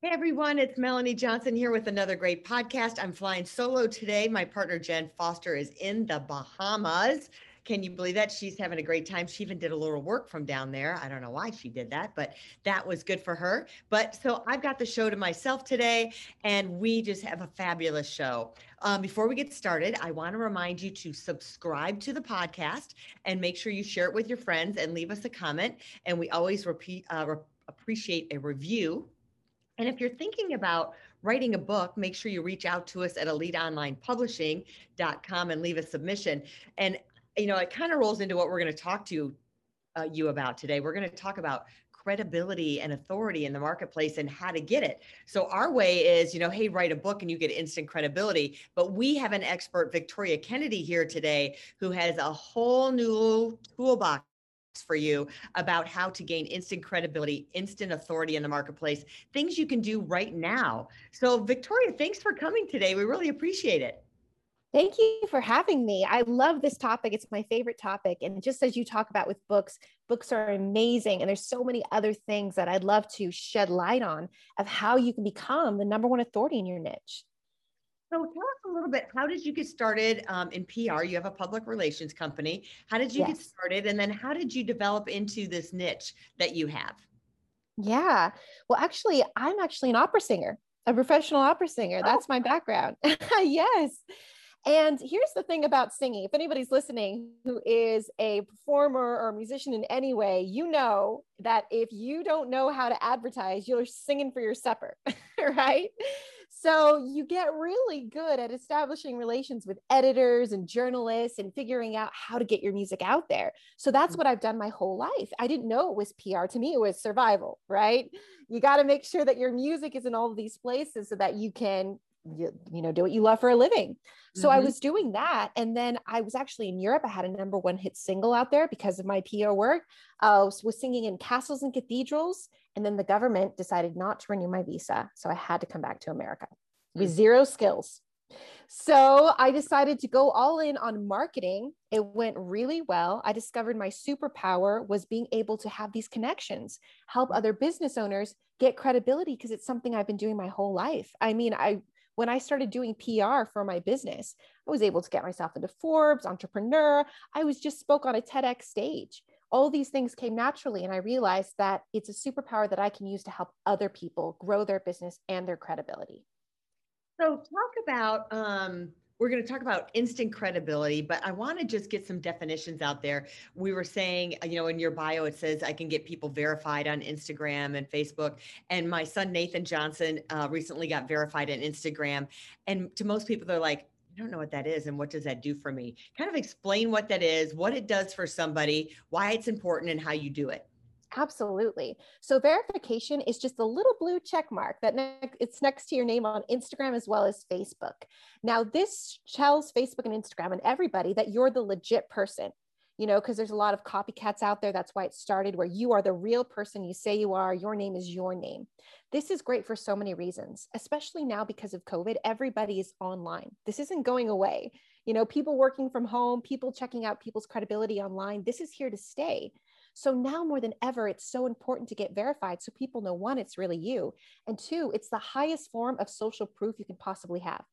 Hey everyone, it's Melanie Johnson here with another great podcast. I'm flying solo today. My partner Jen Foster is in the Bahamas. Can you believe that? She's having a great time. She even did a little work from down there. I don't know why she did that, but that was good for her. But so I've got the show to myself today, and we just have a fabulous show. Um, before we get started, I want to remind you to subscribe to the podcast and make sure you share it with your friends and leave us a comment. And we always repeat, uh, re- appreciate a review and if you're thinking about writing a book, make sure you reach out to us at eliteonlinepublishing.com and leave a submission. And you know, it kind of rolls into what we're going to talk to uh, you about today. We're going to talk about credibility and authority in the marketplace and how to get it. So our way is, you know, hey, write a book and you get instant credibility. But we have an expert, Victoria Kennedy, here today, who has a whole new toolbox for you about how to gain instant credibility, instant authority in the marketplace, things you can do right now. So, Victoria, thanks for coming today. We really appreciate it. Thank you for having me. I love this topic. It's my favorite topic. And just as you talk about with books, books are amazing. And there's so many other things that I'd love to shed light on of how you can become the number one authority in your niche. So tell us a little bit, how did you get started um, in PR? You have a public relations company. How did you yes. get started? And then how did you develop into this niche that you have? Yeah. Well, actually, I'm actually an opera singer, a professional opera singer. That's oh. my background. yes. And here's the thing about singing. If anybody's listening who is a performer or a musician in any way, you know that if you don't know how to advertise, you're singing for your supper, right? So you get really good at establishing relations with editors and journalists and figuring out how to get your music out there. So that's mm. what I've done my whole life. I didn't know it was PR. To me, it was survival, right? You got to make sure that your music is in all of these places so that you can you, you know do what you love for a living so mm-hmm. i was doing that and then i was actually in europe i had a number one hit single out there because of my pr work uh, was, was singing in castles and cathedrals and then the government decided not to renew my visa so i had to come back to america with mm. zero skills so I decided to go all in on marketing. It went really well. I discovered my superpower was being able to have these connections, help other business owners get credibility because it's something I've been doing my whole life. I mean, I when I started doing PR for my business, I was able to get myself into Forbes, entrepreneur. I was just spoke on a TEDx stage. All these things came naturally. And I realized that it's a superpower that I can use to help other people grow their business and their credibility. So, talk about um, we're going to talk about instant credibility, but I want to just get some definitions out there. We were saying, you know, in your bio, it says I can get people verified on Instagram and Facebook. And my son, Nathan Johnson, uh, recently got verified on Instagram. And to most people, they're like, I don't know what that is and what does that do for me? Kind of explain what that is, what it does for somebody, why it's important, and how you do it. Absolutely. So verification is just a little blue check mark that ne- it's next to your name on Instagram as well as Facebook. Now, this tells Facebook and Instagram and everybody that you're the legit person, you know, because there's a lot of copycats out there. That's why it started, where you are the real person you say you are. Your name is your name. This is great for so many reasons, especially now because of COVID. Everybody is online. This isn't going away. You know, people working from home, people checking out people's credibility online. This is here to stay. So now more than ever, it's so important to get verified so people know one, it's really you. And two, it's the highest form of social proof you can possibly have.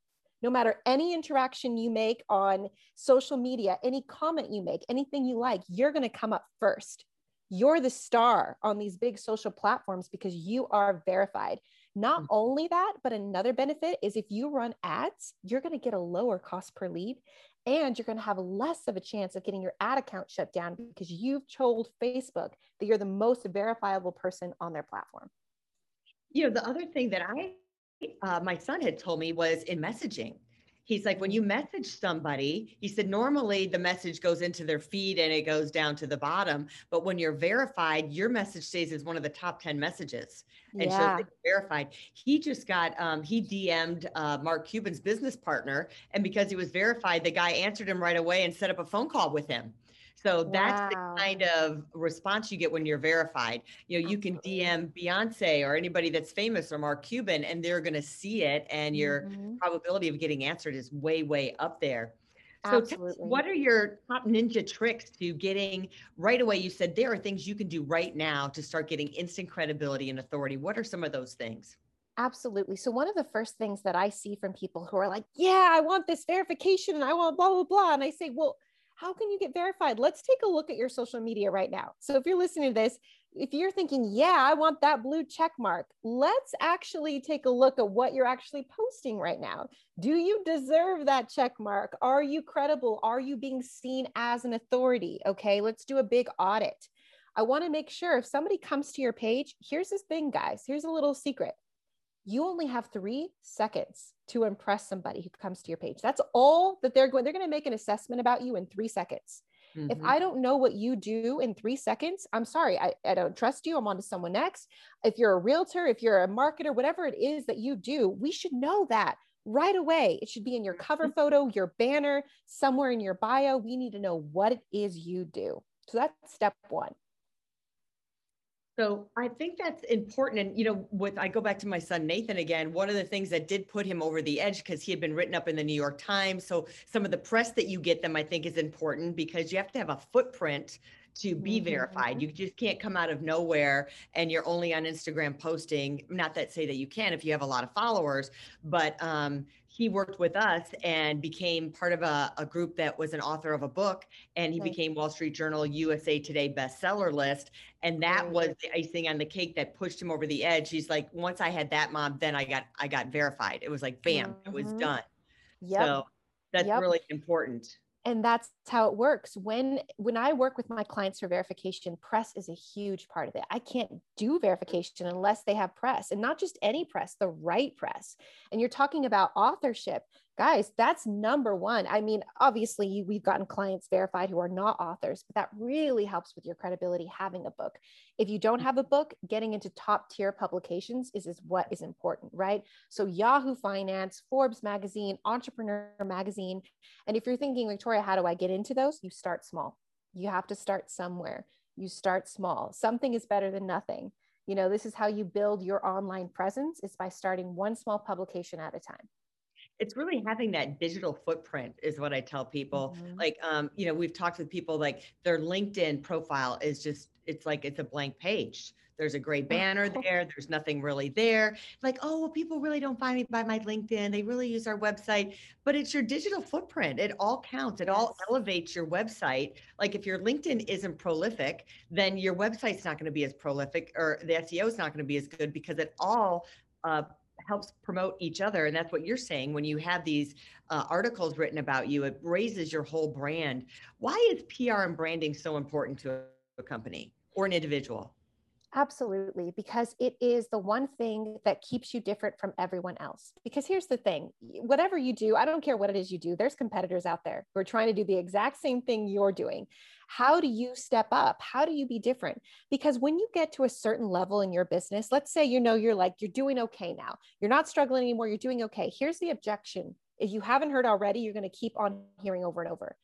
No matter any interaction you make on social media, any comment you make, anything you like, you're going to come up first. You're the star on these big social platforms because you are verified. Not mm-hmm. only that, but another benefit is if you run ads, you're going to get a lower cost per lead and you're going to have less of a chance of getting your ad account shut down because you've told Facebook that you're the most verifiable person on their platform. You know, the other thing that I, uh, my son had told me was in messaging. He's like, when you message somebody, he said, normally the message goes into their feed and it goes down to the bottom. But when you're verified, your message stays as one of the top 10 messages and Yeah. shows verified. He just got, um, he DM'd uh, Mark Cuban's business partner. And because he was verified, the guy answered him right away and set up a phone call with him. So that's Wow. the kind of response you get when you're verified. You know, you can DM Beyonce or anybody that's famous or Mark Cuban, and they're going to see it, and your Mhm. probability of getting answered is way, way up there. So, us, what are your top ninja tricks to getting right away? You said there are things you can do right now to start getting instant credibility and authority. What are some of those things? Absolutely. So, one of the first things that I see from people who are like, Yeah, I want this verification and I want blah, blah, blah. And I say, Well, how can you get verified? Let's take a look at your social media right now. So, if you're listening to this, if you're thinking, Yeah, I want that blue check mark, let's actually take a look at what you're actually posting right now. Do you deserve that check mark? Are you credible? Are you being seen as an authority? Okay, let's do a big audit. I want to make sure if somebody comes to your page, here's this thing, guys. Here's a little secret you only have three seconds to impress somebody who comes to your page. That's all that they're going. They're going to make an assessment about you in three seconds. If Mhm. I don't know what you do in three seconds, I'm sorry. I, I don't trust you. I'm on to someone next. If you're a realtor, if you're a marketer, whatever it is that you do, we should know that right away. It should be in your cover photo, your banner, somewhere in your bio. We need to know what it is you do. So that's step one. So I think that's important. And, you know, with I go back to my son Nathan again, one of the things that did put him over the edge because he had been written up in the New York Times. So some of the press that you get them, I think, is important because you have to have a footprint to be Mhm. verified. You just can't come out of nowhere and you're only on Instagram posting. Not that say that you can if you have a lot of followers, but um, he worked with us and became part of a, a group that was an author of a book and he Right. became Wall Street Journal USA Today bestseller list. And that was the icing on the cake that pushed him over the edge. He's like, once I had that mom, then I got I got verified. It was like bam, it was Mhm. done. Yep. So that's Yep. really important. And that's how it works. When when i work with my clients for verification press is a huge part of it. I can't do verification unless they have press and not just any press the right press. And you're talking about authorship guys that's number one i mean obviously you- we've gotten clients verified who are not authors but that really helps with your credibility having a book if you don't mm. have a book getting into top tier publications is, is what is important right so yahoo finance forbes magazine entrepreneur magazine and if you're thinking, Victoria, how do I get into those? You start small. You have to start somewhere. You start small. Something is better than nothing. You know, this is how you build your online presence is by starting one small publication at a time. It's really having that digital footprint is what I tell people. Mhm. Like um, you know, we've talked with people like their LinkedIn profile is just it's like it's a blank page. There's a gray banner Oh. there. There's nothing really there. Like, oh, well, people really don't find me by my LinkedIn. They really use our website, but it's your digital footprint. It all counts. It all elevates your website. Like, if your LinkedIn isn't prolific, then your website's not going to be as prolific, or the SEO is not going to be as good because it all uh, helps promote each other. And that's what you're saying. When you have these uh, articles written about you, it raises your whole brand. Why is PR and branding so important to a company or an individual? Absolutely, because it is the one thing that keeps you different from everyone else. Because here's the thing whatever you do, I don't care what it is you do, there's competitors out there who are trying to do the exact same thing you're doing. How do you step up? How do you be different? Because when you get to a certain level in your business, let's say you know you're like, you're doing okay now, you're not struggling anymore, you're doing okay. Here's the objection. If you haven't heard already, you're going to keep on hearing over and over.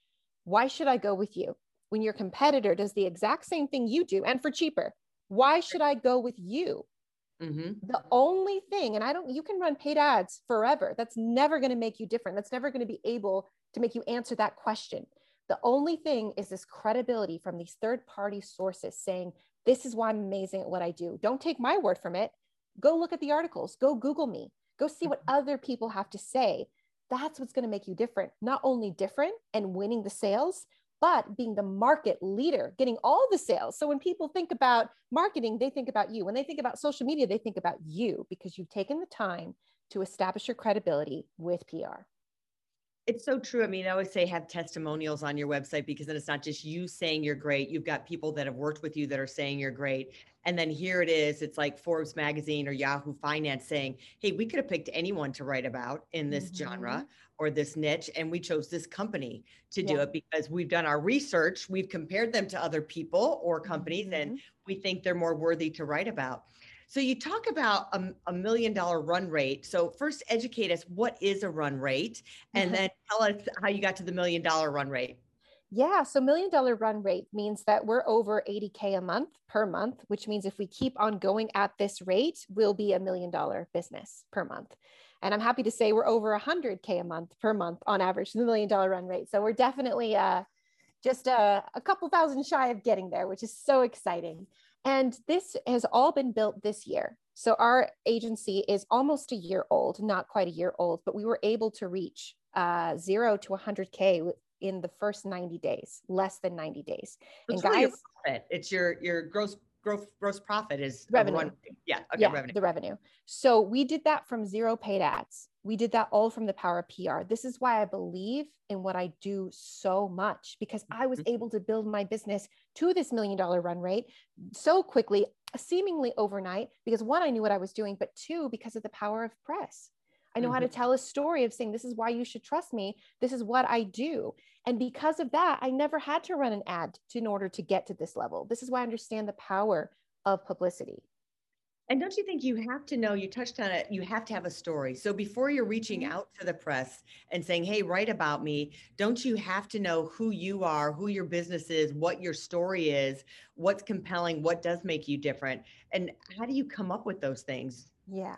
Why should I go with you? When your competitor does the exact same thing you do and for cheaper, why should I go with you? hmm The only thing, and I don't, you can run paid ads forever. That's never going to make you different. That's never going to be able to make you answer that question. The only thing is this credibility from these third party sources saying, this is why I'm amazing at what I do. Don't take my word from it. Go look at the articles, go Google me, go see what mm-hmm. other people have to say. That's what's going to make you different. Not only different and winning the sales, but being the market leader, getting all the sales. So when people think about marketing, they think about you. When they think about social media, they think about you because you've taken the time to establish your credibility with PR. It's so true. I mean, I always say have testimonials on your website because then it's not just you saying you're great. You've got people that have worked with you that are saying you're great. And then here it is, it's like Forbes magazine or Yahoo Finance saying, hey, we could have picked anyone to write about in this mm-hmm. genre or this niche. And we chose this company to do it because we've done our research. We've compared them to other people or companies, mm-hmm. and we think they're more worthy to write about. So you talk about a, a, million dollar run rate. So first educate us what is a run rate and mm-hmm. then tell us how you got to the million dollar run rate. Yeah, so million dollar run rate means that we're over 80k a month per month, which means if we keep on going at this rate, we'll be a million dollar business per month. And I'm happy to say we're over 100k a month per month on average, the million dollar run rate. So we're definitely uh, just a, a couple thousand shy of getting there, which is so exciting. And this has all been built this year. So our agency is almost a year old, not quite a year old, but we were able to reach uh, zero to 100K in the first 90 days, less than 90 days. and guys, it's your your gross gross gross profit is revenue. yeah, okay, yeah, revenue. The revenue. So we did that from zero paid ads. We did that all from the power of PR. This is why I believe in what I do so much because I was mm-hmm. able to build my business to this million dollar run rate so quickly, seemingly overnight, because one, I knew what I was doing, but two, because of the power of press. I know mm-hmm. how to mm-hmm. tell a story of saying, this is why you should trust me. This is what I do. And because of that, I never had to run an ad to, in order to get to this level. This is why I understand the power of publicity. And don't you think you have to know, you touched on it, you have to have a story. So before you're reaching mm-hmm. out to the press and saying, hey, write about me, don't you have to know who you are, who your business is, what your story is, what's compelling, what does make you different? And how do you come up with those things? Yeah.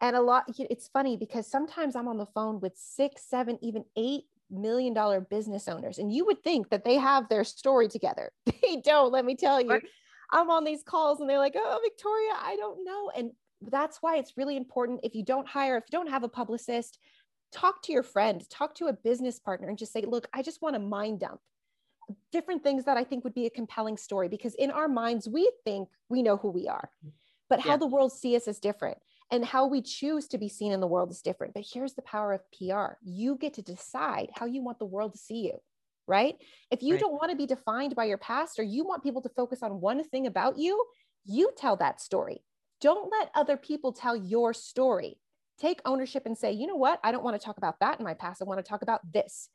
And a lot, it's funny because sometimes I'm on the phone with six, seven, even eight million dollar business owners, and you would think that they have their story together. They don't, let me tell you. I'm on these calls and they're like, oh, Victoria, I don't know. And that's why it's really important if you don't hire, if you don't have a publicist, talk to your friend, talk to a business partner, and just say, look, I just want to mind dump different things that I think would be a compelling story because in our minds, we think we know who we are, but how yeah. the world see us is different and how we choose to be seen in the world is different. But here's the power of PR you get to decide how you want the world to see you, right? If you right. don't want to be defined by your past or you want people to focus on one thing about you, you tell that story. Don't let other people tell your story. Take ownership and say, you know what? I don't want to talk about that in my past. I want to talk about this.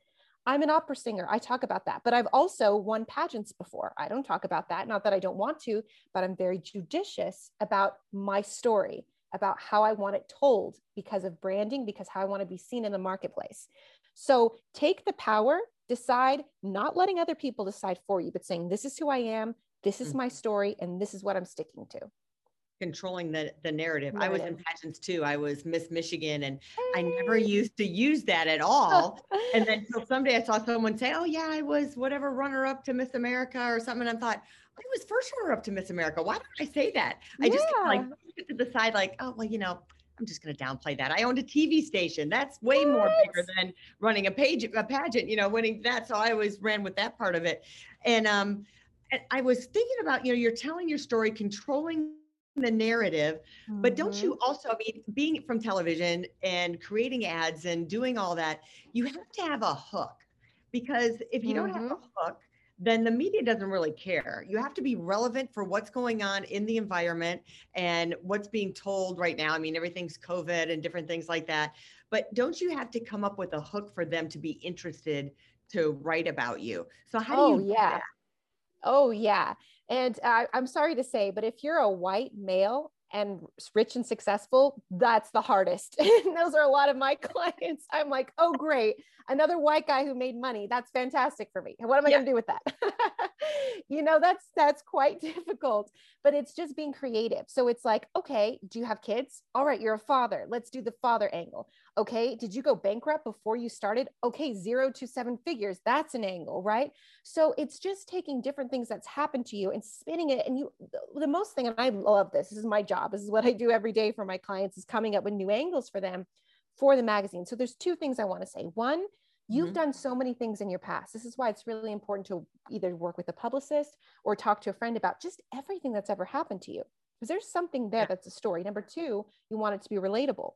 I'm an opera singer. I talk about that, but I've also won pageants before. I don't talk about that. Not that I don't want to, but I'm very judicious about my story about how I want it told because of branding, because how I want to be seen in the marketplace. So take the power, decide, not letting other people decide for you, but saying, this is who I am, this is mm-hmm. my story, and this is what I'm sticking to. Controlling the, the narrative. narrative. I was in pageants too. I was Miss Michigan and hey. I never used to use that at all. and then so someday I saw someone say, Oh, yeah, I was whatever runner up to Miss America or something. And I thought, I was first runner up to Miss America. Why did I say that? I yeah. just like to the side, like, oh, well, you know, I'm just going to downplay that. I owned a TV station. That's way what? more bigger than running a page, a pageant, you know, winning that. So I always ran with that part of it. And, um, I was thinking about, you know, you're telling your story, controlling the narrative, mm-hmm. but don't you mm-hmm. also, I mean, being from television and creating ads and doing all that, you have to have a hook because if you mm-hmm. don't have a mm-hmm. hook, then the media doesn't really care. You have to be relevant for what's going on in the environment and what's being told right now. I mean, everything's COVID and different things like that. But don't you have to come up with a hook for them to be interested to write about you? So how oh, do you? Oh yeah. Oh yeah. And uh, I'm sorry to say, but if you're a white male and rich and successful, that's the hardest. and those are a lot of my clients. I'm like, oh, great. Another white guy who made money. That's fantastic for me. What am I yeah. going to do with that? you know, that's that's quite difficult, but it's just being creative. So it's like, okay, do you have kids? All right, you're a father. Let's do the father angle. Okay, did you go bankrupt before you started? Okay, zero to seven figures. That's an angle, right? So it's just taking different things that's happened to you and spinning it. And you, the most thing, and I love this. This is my job. This is what I do every day for my clients is coming up with new angles for them for the magazine. So there's two things I want to say. One, you've mm-hmm. done so many things in your past. This is why it's really important to either work with a publicist or talk to a friend about just everything that's ever happened to you. Because there's something there that's a story. Number two, you want it to be relatable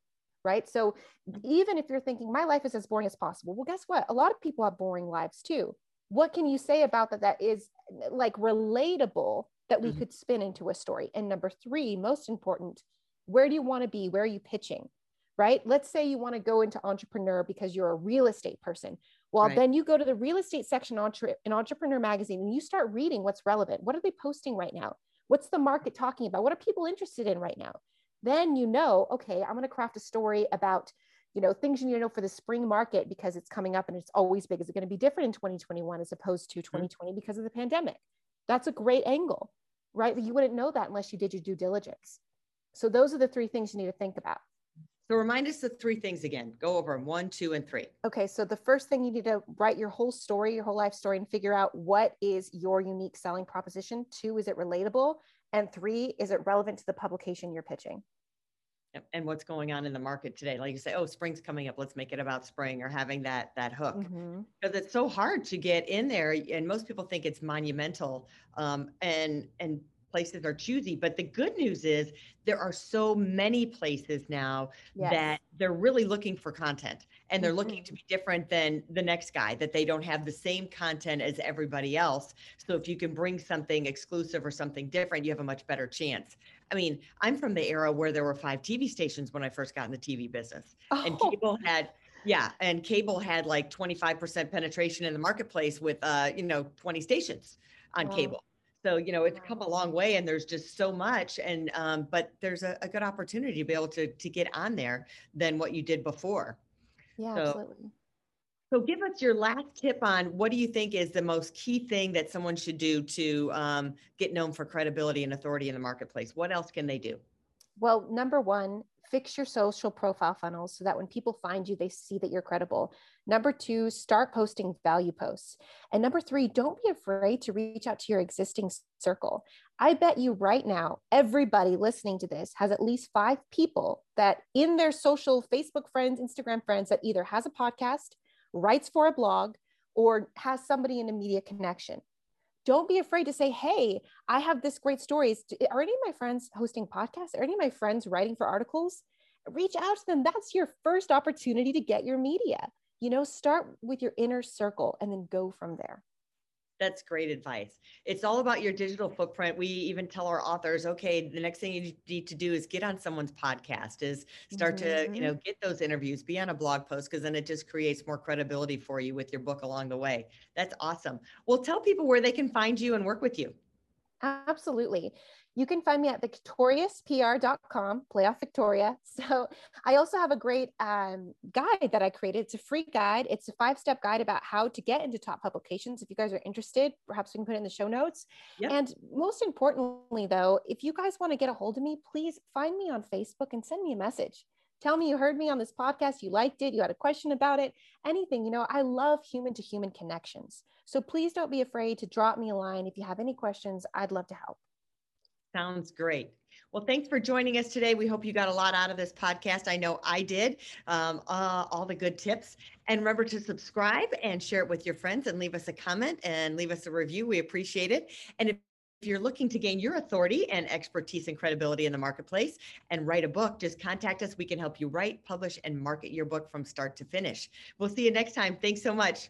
right? So even if you're thinking my life is as boring as possible, well, guess what? A lot of people have boring lives too. What can you say about that that is like relatable that we mm-hmm. could spin into a story? And number three, most important, where do you want to be? Where are you pitching? Right? Let's say you want to go into entrepreneur because you're a real estate person. Well, right. then you go to the real estate section in Entrepreneur Magazine and you start reading what's relevant. What are they posting right now? What's the market talking about? What are people interested in right now? Then you know, okay, I'm going to craft a story about, you know, things you need to know for the spring market because it's coming up and it's always big. Is it going to be different in 2021 as opposed to 2020 mm-hmm. because of the pandemic? That's a great angle, right? You wouldn't know that unless you did your due diligence. So those are the three things you need to think about. So remind us the three things again. Go over them one, two, and three. Okay. So the first thing you need to write your whole story, your whole life story, and figure out what is your unique selling proposition. Two, is it relatable? And three, is it relevant to the publication you're pitching? And what's going on in the market today? Like you say, oh, spring's coming up. Let's make it about spring or having that that hook mm-hmm. because it's so hard to get in there. And most people think it's monumental. Um, and and places are choosy. But the good news is there are so many places now yes. that they're really looking for content and they're mm-hmm. looking to be different than the next guy, that they don't have the same content as everybody else. So if you can bring something exclusive or something different, you have a much better chance. I mean, I'm from the era where there were five TV stations when I first got in the TV business, oh. and cable had yeah, and cable had like 25% penetration in the marketplace with uh, you know, 20 stations on wow. cable. So, you know, it's come a long way and there's just so much. And, um, but there's a, a, good opportunity to be able to, to get on there than what you did before. Yeah, so, absolutely. So give us your last tip on what do you think is the most key thing that someone should do to um, get known for credibility and authority in the marketplace? What else can they do? Well, number one, fix your social profile funnels so that when people find you, they see that you're credible. Number two, start posting value posts. And number three, don't be afraid to reach out to your existing circle. I bet you right now, everybody listening to this has at least five people that in their social Facebook friends, Instagram friends that either has a podcast, writes for a blog, or has somebody in a media connection don't be afraid to say, Hey, I have this great stories. Are any of my friends hosting podcasts? Are any of my friends writing for articles? Reach out to them. That's your first opportunity to get your media. You know, start with your inner circle and then go from there. That's great advice. It's all about your digital footprint. We even tell our authors, okay, the next thing you need to do is get on someone's podcast, is start mm-hmm. to, you know, mm-hmm. get those interviews, be on a blog post, because then it just creates more credibility for you with your book along the way. That's awesome. Well, tell people where they can find you and work with you. Absolutely. You can find me at victoriouspr.com, playoff Victoria. So I also have a great um, guide that I created. It's a free guide. It's a five step guide about how to get into top publications. If you guys are interested, perhaps we can put it in the show notes. Yep. And most importantly, though, if you guys want to get a hold of me, please find me on Facebook and send me a message. Tell me you heard me on this podcast, you liked it, you had a question about it, anything. You know, I love human to human connections. So please don't be afraid to drop me a line. If you have any questions, I'd love to help. Sounds great. Well, thanks for joining us today. We hope you got a lot out of this podcast. I know I did. Um, uh, all the good tips. And remember to subscribe and share it with your friends and leave us a comment and leave us a review. We appreciate it. And if if you're looking to gain your authority and expertise and credibility in the marketplace and write a book, just contact us. We can help you write, publish, and market your book from start to finish. We'll see you next time. Thanks so much.